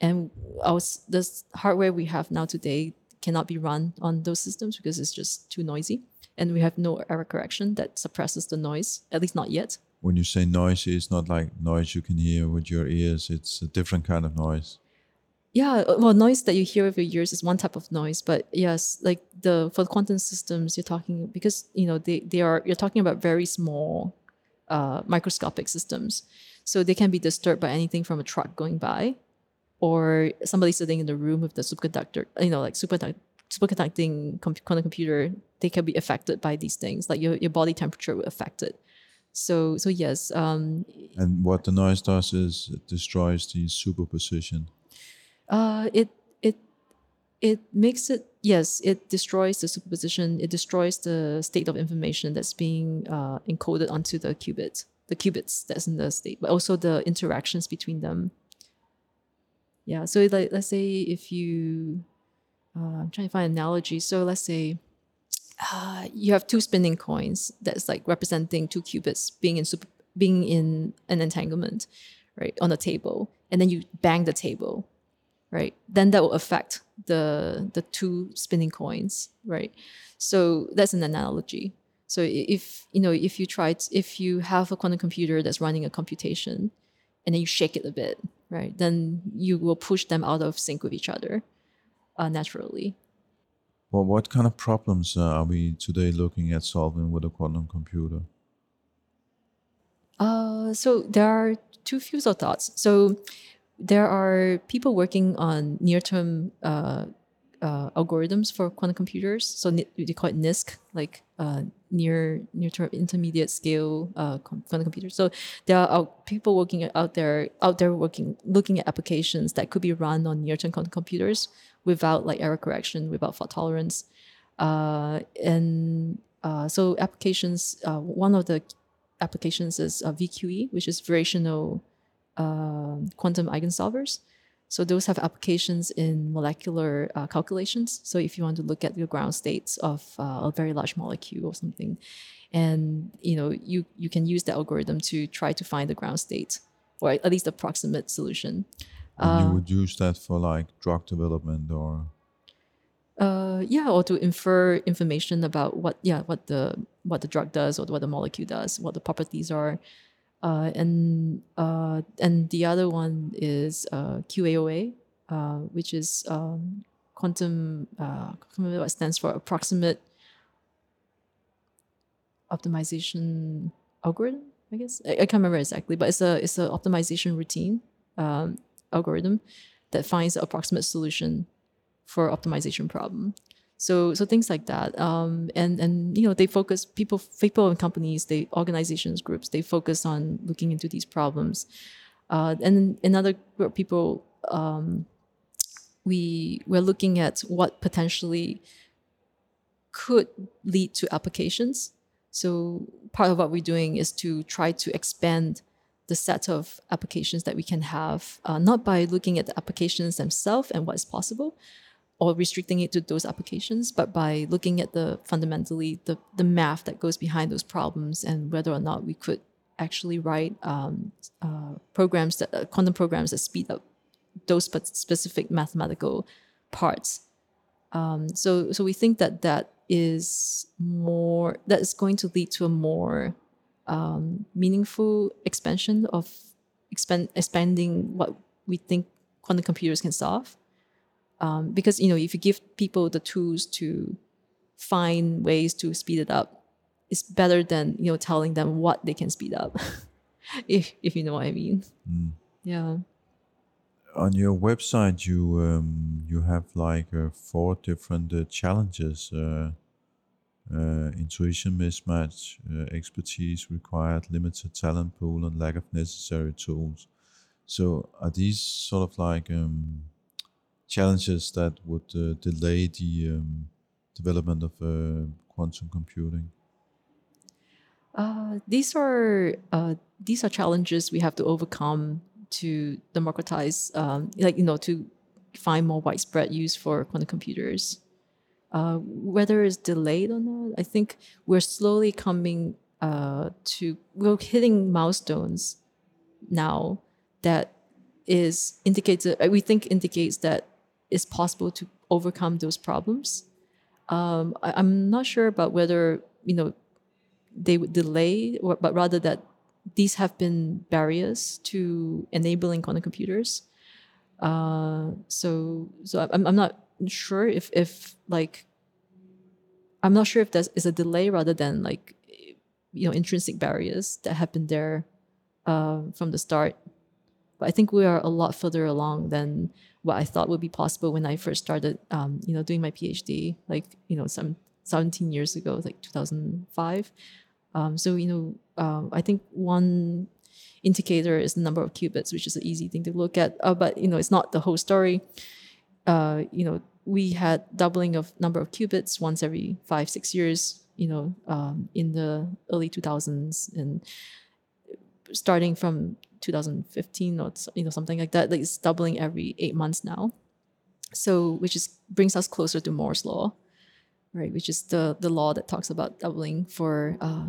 And our this hardware we have now today cannot be run on those systems because it's just too noisy. And we have no error correction that suppresses the noise, at least not yet. When you say noisy, it's not like noise you can hear with your ears. It's a different kind of noise. Yeah, uh, well, noise that you hear with your ears is one type of noise, but yes, like the for the quantum systems, you're talking because you know they they are you're talking about very small, uh, microscopic systems, so they can be disturbed by anything from a truck going by, or somebody sitting in the room with the superconductor, you know, like superconduct, superconducting com- quantum computer, they can be affected by these things. Like your, your body temperature will affect it. So so yes. Um, And what the noise does is it destroys the superposition. uh, it it it makes it yes. It destroys the superposition. It destroys the state of information that's being uh, encoded onto the qubit, the qubits that's in the state, but also the interactions between them. Yeah. So like let's say if you uh, I'm trying to find an analogy. So let's say uh, you have two spinning coins that's like representing two qubits being in super, being in an entanglement, right, on a table, and then you bang the table, right? Then that will affect the the two spinning coins, right? So that's an analogy. So if you know if you try t- if you have a quantum computer that's running a computation, and then you shake it a bit, right? Then you will push them out of sync with each other, uh, naturally. Well, what kind of problems uh, are we today looking at solving with a quantum computer? Uh, so there are two fields of thoughts. So there are people working on near-term uh, uh, algorithms for quantum computers. So they call it NISQ, like uh, near near-term intermediate scale uh, quantum computers. So there are people working out there out there working looking at applications that could be run on near-term quantum computers without like error correction, without fault tolerance, uh, and uh, so applications. Uh, one of the applications is uh, VQE, which is variational um quantum eigensolvers. So those have applications in molecular uh, calculations. So if you want to look at the ground states of uh, a very large molecule or something, and you know you you can use the algorithm to try to find the ground state or at least approximate solution. And you would use that for like drug development or Uh, yeah, or to infer information about what yeah what the what the drug does or what the molecule does, what the properties are, uh, and uh, and the other one is uh, QAOA, uh, which is um, quantum. Uh, I can't remember what stands for. Approximate optimization algorithm. I guess I, I can't remember exactly, but it's a it's an optimization routine um, algorithm that finds the approximate solution for optimization problem. So so things like that. Um, and and you know they focus people people and companies, they organizations groups they focus on looking into these problems. Uh, and another group of people, um, we we're looking at what potentially could lead to applications. So part of what we're doing is to try to expand the set of applications that we can have, uh, not by looking at the applications themselves and what is possible, or restricting it to those applications, but by looking at the fundamentally the, the math that goes behind those problems and whether or not we could actually write um, uh, programs that uh, quantum programs that speed up those specific mathematical parts. Um, so so we think that that is more that is going to lead to a more um, meaningful expansion of expand, expanding what we think quantum computers can solve. Um, because you know, if you give people the tools to find ways to speed it up, it's better than you know telling them what they can speed up. if if you know what I mean. Mm. Yeah. On your website, you um, you have like uh, four different uh, challenges. Uh, uh, intuition mismatch, uh, expertise required, limited talent pool, and lack of necessary tools. So, are these sort of like um, challenges that would uh, delay the um, development of uh, quantum computing? Uh, these are these are challenges we have to overcome to democratize, um, like you know, to find more widespread use for quantum computers. Uh, whether it's delayed or not, I think we're slowly coming uh, to we're hitting milestones now that is indicates we think indicates that it's possible to overcome those problems. Um, I, am not sure about whether you know they would delay, or, but rather that these have been barriers to enabling quantum computers. Uh, so so I'm, I'm not sure if if like I'm not sure if that is a delay rather than like you know intrinsic barriers that have been there uh, from the start. But I think we are a lot further along than what I thought would be possible when I first started, um, you know, doing my PhD, like you know, some 17 years ago, like 2005. Um, so you know, uh, I think one indicator is the number of qubits, which is an easy thing to look at. Uh, but you know, it's not the whole story. Uh, you know, we had doubling of number of qubits once every five six years. You know, um, in the early 2000s and starting from 2015 or you know something like that. Like it's doubling every eight months now. So which is brings us closer to Moore's law, right? Which is the the law that talks about doubling for uh,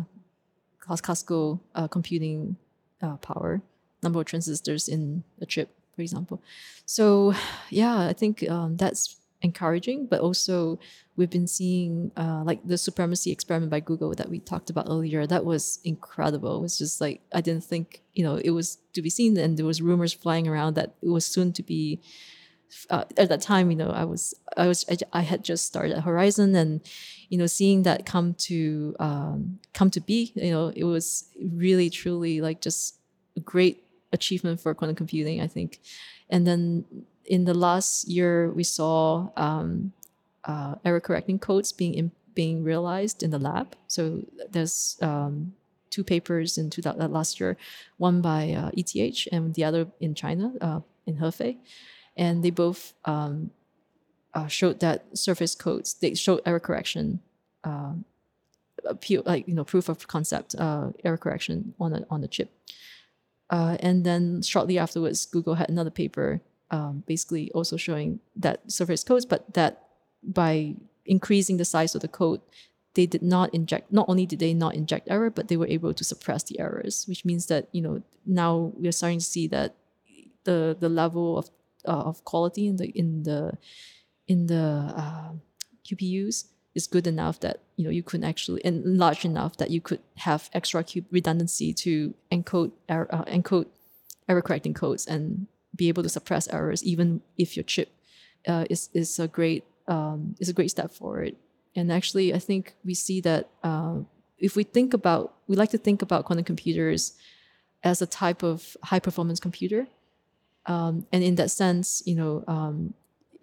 classical uh, computing uh, power, number of transistors in a chip, for example. So yeah, I think um, that's encouraging, but also we've been seeing uh, like the supremacy experiment by Google that we talked about earlier. That was incredible. It was just like I didn't think you know it was to be seen, and there was rumors flying around that it was soon to be. Uh, at that time, you know, I was I was I, I, had just started Horizon, and you know, seeing that come to um, come to be, you know, it was really truly like just a great achievement for quantum computing, I think. And then in the last year, we saw um, uh, error correcting codes being in, being realized in the lab. So there's um, two papers in two, uh, last year, one by uh, ETH and the other in China, uh, in Hefei, and they both um, uh, showed that surface codes they showed error correction. Um, like you know, proof of concept uh, error correction on the on the chip, and then shortly afterwards, Google had another paper um, basically also showing that surface codes, but that by increasing the size of the code, they did not inject. Not only did they not inject error, but they were able to suppress the errors, which means that you know now we are starting to see that the the level of uh, of quality in the in the in the uh, QPUs is good enough that you know you could actually and large enough that you could have extra cube redundancy to encode error, uh, encode error correcting codes and be able to suppress errors even if your chip uh, is is a great um, is a great step forward. And actually, I think we see that uh, if we think about we like to think about quantum computers as a type of high performance computer, um, and in that sense, you know, um,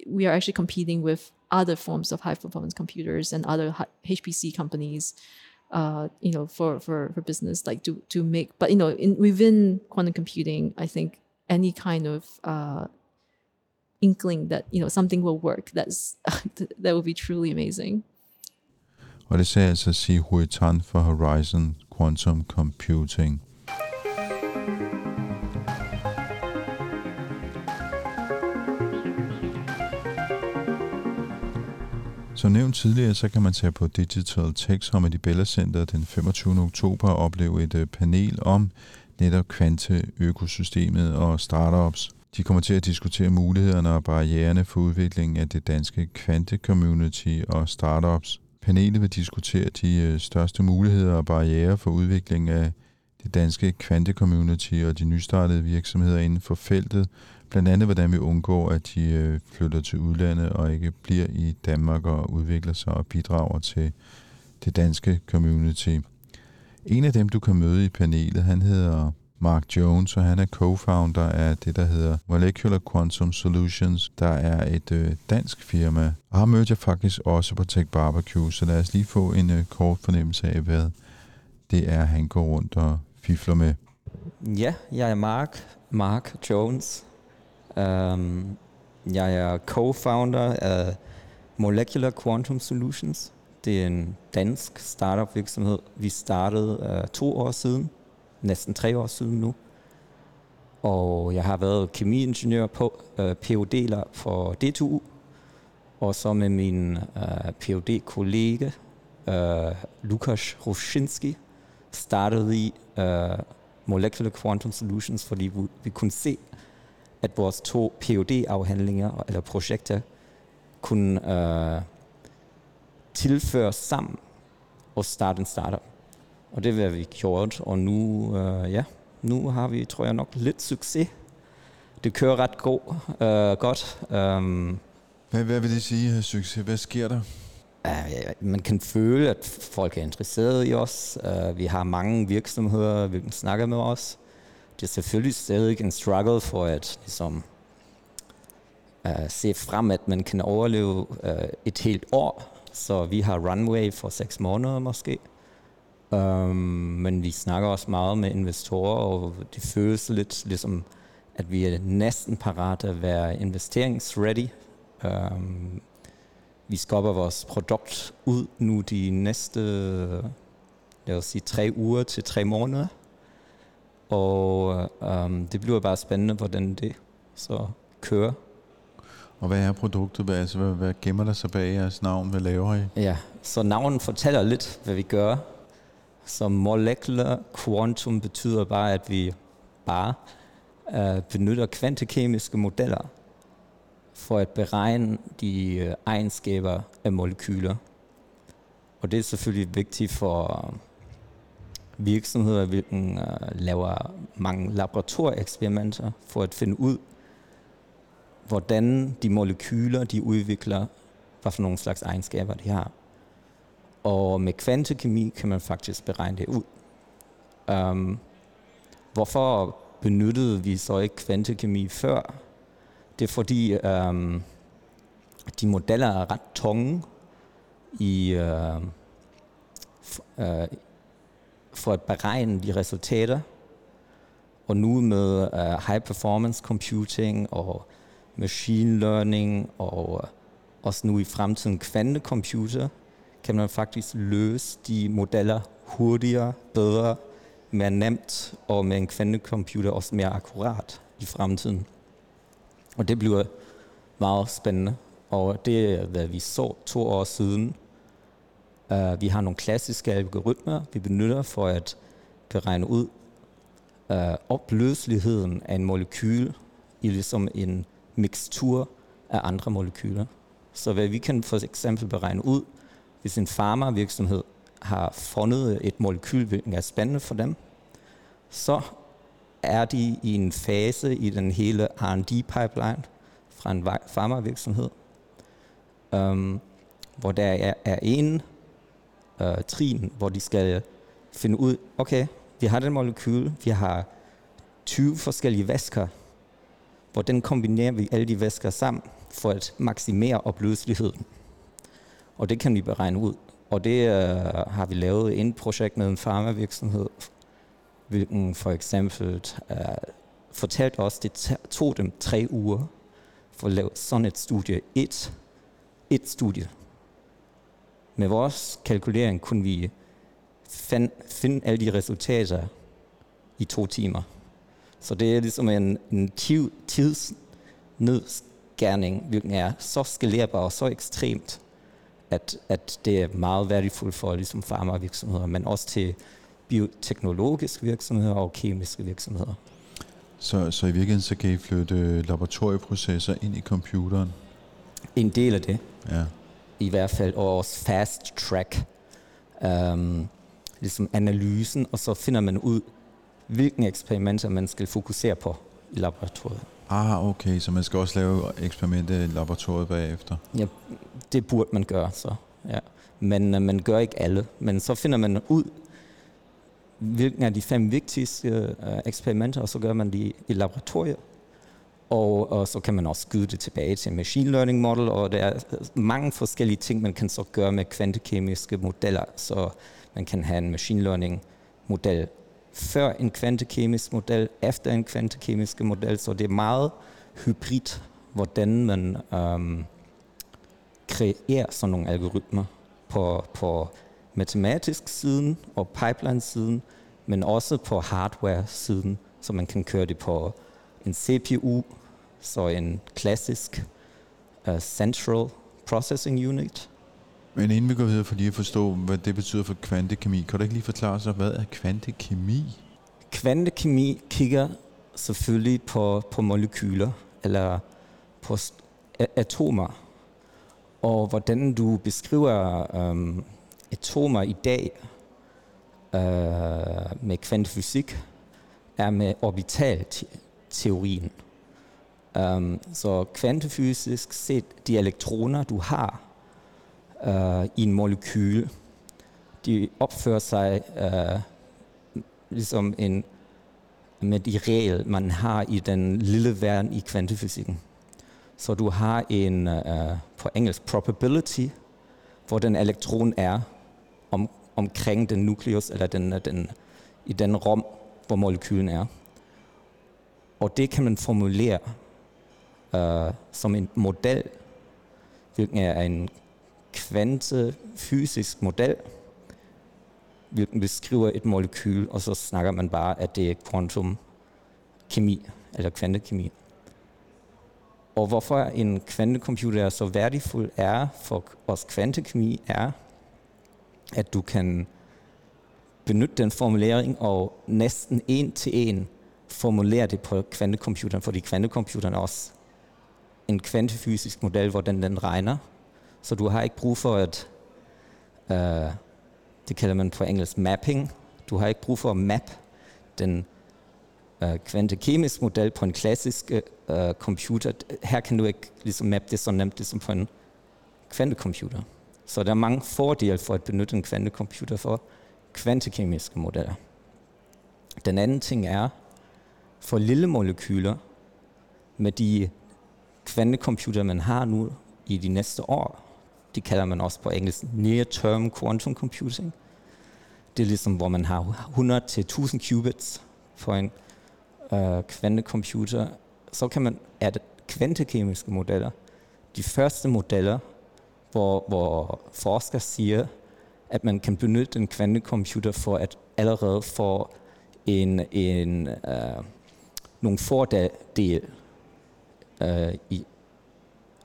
we are actually competing with other forms of high performance computers and other HPC companies. Uh, you know, for, for, for business, like to, to make, but you know, in within quantum computing, I think any kind of uh, inkling that you know something will work, that's that would be truly amazing. Og det sagde altså Si Hui Tan for Horizon Quantum Computing. Som nævnt tidligere, så kan man tage på Digital Tech Summit i Bella Center den 25. oktober og opleve et øh, panel om netop kvanteøkosystemet og startups. De kommer til at diskutere mulighederne og barriererne for udviklingen af det danske kvante-community og startups. Panelet vil diskutere de øh, største muligheder og barriere for udviklingen af det danske kvante-community og de nystartede virksomheder inden for feltet, blandt andet hvordan vi undgår, at de øh, flytter til udlandet og ikke bliver i Danmark og udvikler sig og bidrager til det danske community. En af dem, du kan møde i panelet, han hedder Mark Jones, og han er co-founder af det, der hedder Molecular Quantum Solutions, der er et øh, dansk firma. Og ham mødte jeg faktisk også på Tech Barbecue, så lad os lige få en øh, kort fornemmelse af, hvad det er, han går rundt og fifler med. Ja, jeg er Mark, Mark Jones. Um, jeg er co-founder af Molecular Quantum Solutions. Det er en dansk startup virksomhed. Vi startede øh, to år siden, næsten tre år siden nu. Og jeg har været kemiingeniør på øh, PhD for DTU, og så med min øh, PhD-kollega øh, Lukas Roszinski startede vi øh, Molecular Quantum Solutions, fordi vi, vi kunne se, at vores to PhD-afhandlinger eller projekter kunne øh, tilføres sammen og starte en startup. Og det har vi gjort, og nu, øh, ja, nu har vi, tror jeg nok, lidt succes. Det kører ret god, øh, godt. Um, hvad, hvad vil det sige, succes? Hvad sker der? Uh, man kan føle, at folk er interesseret i os. Uh, vi har mange virksomheder, vi snakker med os det er selvfølgelig stadig en struggle for at ligesom, uh, se frem, at man kan overleve uh, et helt år. Så vi har runway for seks måneder måske. Um, men vi snakker også meget med investorer, og det føles lidt ligesom, at vi er næsten parate at være investeringsready. Um, vi skubber vores produkt ud nu de næste, lad os sige, tre uger til tre måneder. Og um, det bliver bare spændende, hvordan det så kører. Og hvad er produktet? Hvad, altså, hvad, hvad gemmer der sig bag jeres navn? Hvad laver I? Ja, så navnet fortæller lidt, hvad vi gør. Så molecular quantum betyder bare, at vi bare øh, benytter kvantekemiske modeller for at beregne de uh, egenskaber af molekyler. Og det er selvfølgelig vigtigt for virksomheder, hvilken øh, laver mange laboratorieeksperimenter for at finde ud, hvordan de molekyler, de udvikler, hvad for nogle slags egenskaber de har. Og med kvantekemi kan man faktisk beregne det ud. Um, hvorfor benyttede vi så ikke kvantekemi før? Det er fordi um, de modeller er ret tunge i, uh, uh, for at beregne de resultater. Og nu med uh, high performance computing og machine learning og også nu i fremtiden kvantecomputer, kan man faktisk løse de modeller hurtigere, bedre, mere nemt og med en kvantecomputer også mere akkurat i fremtiden. Og det bliver meget spændende. Og det er, hvad vi så to år siden, Uh, vi har nogle klassiske algoritmer, vi benytter for at beregne ud uh, opløseligheden af en molekyl i ligesom en mixtur af andre molekyler. Så hvad vi kan for eksempel beregne ud, hvis en farmavirksomhed har fundet et molekyl, hvilket er spændende for dem, så er de i en fase i den hele R&D-pipeline fra en farmavirksomhed, um, hvor der er, er en øh, trin, hvor de skal finde ud, okay, vi har den molekyl, vi har 20 forskellige væsker, hvordan kombinerer vi alle de væsker sammen for at maksimere opløseligheden. Og det kan vi beregne ud. Og det øh, har vi lavet en projekt med en farmavirksomhed, hvilken for eksempel øh, fortalte os, det tog dem tre uger for at lave sådan et studie. Et, et studie. Med vores kalkulering kunne vi find, finde alle de resultater i to timer. Så det er ligesom en, en tidsnedskærning, hvilken er så skalerbar og så ekstremt, at, at det er meget værdifuldt for ligesom farmavirksomheder, men også til bioteknologiske virksomheder og kemiske virksomheder. Så, så i virkeligheden så kan I flytte laboratorieprocesser ind i computeren? En del af det. Ja. I hvert fald, og også fast track. Um, ligesom analysen, og så finder man ud, hvilke eksperimenter man skal fokusere på i laboratoriet. Ah, okay, så man skal også lave eksperimenter i laboratoriet bagefter? Ja, det burde man gøre så, ja. Men uh, man gør ikke alle. Men så finder man ud, hvilken af de fem vigtigste uh, eksperimenter, og så gør man de i laboratoriet. Og, og så kan man også skyde det tilbage til en machine learning model, og der er mange forskellige ting, man kan så gøre med kvantekemiske modeller. Så man kan have en machine learning model før en kvantekemisk model, efter en kvantekemisk model, så det er meget hybrid, hvordan man øhm, kreerer sådan nogle algoritmer på, på matematisk siden og pipeline-siden, men også på hardware-siden, så man kan køre det på en CPU, så en klassisk uh, Central Processing Unit. Men inden vi går videre for lige at forstå, hvad det betyder for kvantekemi, kan du ikke lige forklare sig, hvad er kvantekemi? Kvantekemi kigger selvfølgelig på, på molekyler, eller på atomer, og hvordan du beskriver øhm, atomer i dag øh, med kvantefysik, er med orbitalteorien. Um, så kvantefysisk set, de elektroner, du har øh, i en molekyl, de opfører sig øh, ligesom en, med de regler, man har i den lille verden i kvantefysikken. Så du har en, øh, på engelsk, probability, hvor den elektron er om, omkring den nukleus, eller den, den, i den rum, hvor molekylen er. Og det kan man formulere øh, som en model, hvilken er en kvantefysisk model, hvilken beskriver et molekyl, og så snakker man bare, at det er quantum kemi, eller kvantekemi. Og hvorfor en kvantecomputer er så værdifuld er for os kvantekemi, er, at du kan benytte den formulering og næsten en til en formulere det på kvantecomputeren, fordi kvantecomputeren er også en kvantefysisk model, hvordan den regner. Så du har ikke brug for at, øh, det kalder man på engelsk mapping, du har ikke brug for at map den øh, kvantekemiske model på en klassisk øh, computer. Her kan du ikke ligesom mappe det så nemt ligesom på en kvantecomputer. Så der er mange fordele for at benytte en kvantecomputer for kvantekemiske modeller. Den anden ting er, for lille molekyler, med de kvantecomputer, man har nu i de næste år, det kalder man også på engelsk near-term quantum computing. Det er ligesom, hvor man har 100-1000 qubits på en øh, kvantecomputer. Så kan man adde kvantekemiske modeller. De første modeller, hvor, hvor forskere siger, at man kan benytte en kvantecomputer for at allerede få en, en, øh, nogle fordele øh, i,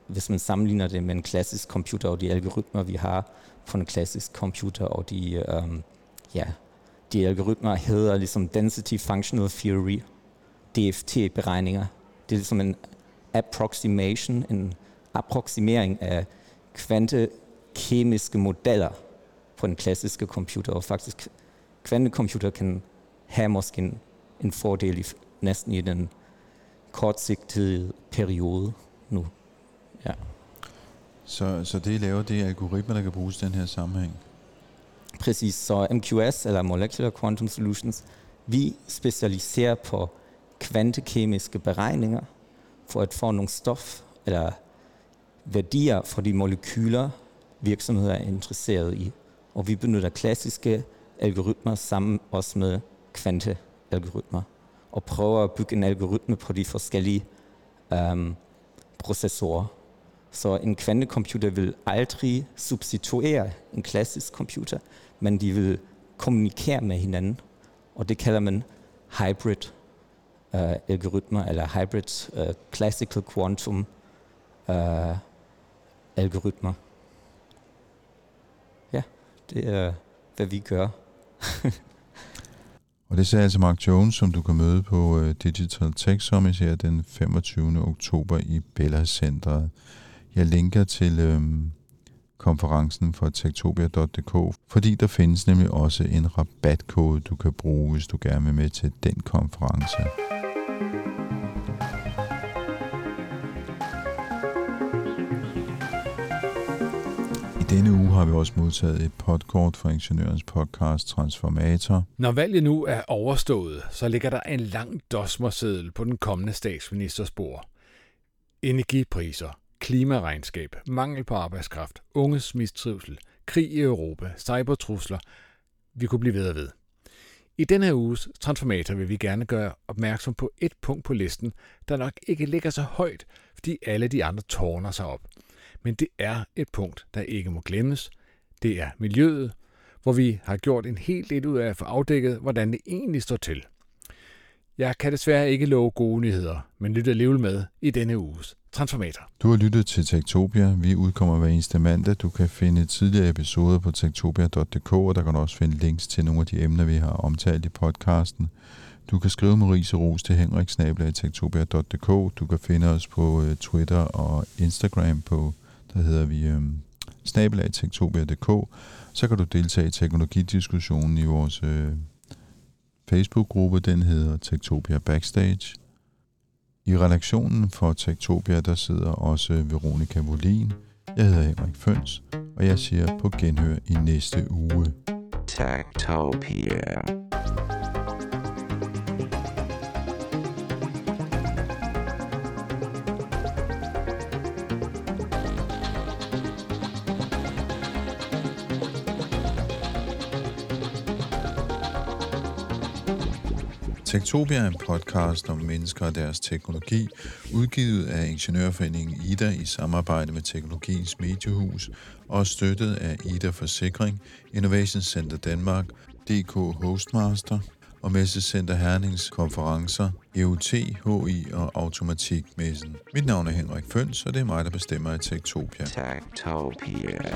hvis man sammenligner det med en klassisk computer og de algoritmer, vi har på en klassisk computer, og de, um, ja, de algoritmer hedder ligesom Density Functional Theory, DFT-beregninger. Det er ligesom en approximation, en approximering af kvantekemiske modeller på en klassiske computer, og faktisk kvantecomputer kan have måske en, en fordel i, næsten i den kortsigtede periode nu. Ja. Så, så det laver det algoritmer, der kan bruges i den her sammenhæng? Præcis, så MQS, eller Molecular Quantum Solutions, vi specialiserer på kvantekemiske beregninger for at få nogle stof eller værdier for de molekyler, virksomheder er interesseret i. Og vi benytter klassiske algoritmer sammen også med kvantealgoritmer. og prøver at bygge en algoritme på de forskellige um, processorer. Så en kvantecomputer vil aldrig substituere en klassisk computer, men de vil kommunikere med hinanden, og det kalder man hybrid uh, algoritmer, eller hybrid uh, classical quantum uh, algoritmer. Ja, det er, hvad vi gør. og det sagde altså Mark Jones, som du kan møde på Digital Tech Summit her den 25. oktober i Bella Centeret. Jeg linker til øh, konferencen for tektopia.dk, fordi der findes nemlig også en rabatkode, du kan bruge, hvis du gerne vil med til den konference. I denne uge har vi også modtaget et podkort fra Ingeniørens podcast Transformator. Når valget nu er overstået, så ligger der en lang dosmerseddel på den kommende statsministers bord. Energipriser, klimaregnskab, mangel på arbejdskraft, unges mistrivsel, krig i Europa, cybertrusler. Vi kunne blive ved og ved. I denne her uges Transformator vil vi gerne gøre opmærksom på et punkt på listen, der nok ikke ligger så højt, fordi alle de andre tårner sig op. Men det er et punkt, der ikke må glemmes. Det er miljøet, hvor vi har gjort en hel del ud af at få afdækket, hvordan det egentlig står til. Jeg kan desværre ikke love gode nyheder, men lyt alligevel med i denne uges Transformator. Du har lyttet til Tektopia. Vi udkommer hver eneste mandag. Du kan finde tidligere episoder på tektopia.dk, og der kan du også finde links til nogle af de emner, vi har omtalt i podcasten. Du kan skrive med til Henrik ros til tektopia.dk. Du kan finde os på uh, Twitter og Instagram på, der hedder vi øh, um, snabelag.tektopia.dk. Så kan du deltage i teknologidiskussionen i vores uh, Facebook-gruppe. Den hedder Tektopia Backstage. I redaktionen for Tektopia, der sidder også Veronika Volin. Jeg hedder Henrik Føns, og jeg siger på genhør i næste uge. Tektopia. Tektopia er en podcast om mennesker og deres teknologi, udgivet af Ingeniørforeningen IDA i samarbejde med Teknologiens Mediehus og støttet af IDA Forsikring, Innovation Center Danmark, DK Hostmaster og Messecenter Hernings konferencer, EUT, HI og Automatikmessen. Mit navn er Henrik Føns, og det er mig, der bestemmer i Tektopia. Tektopia.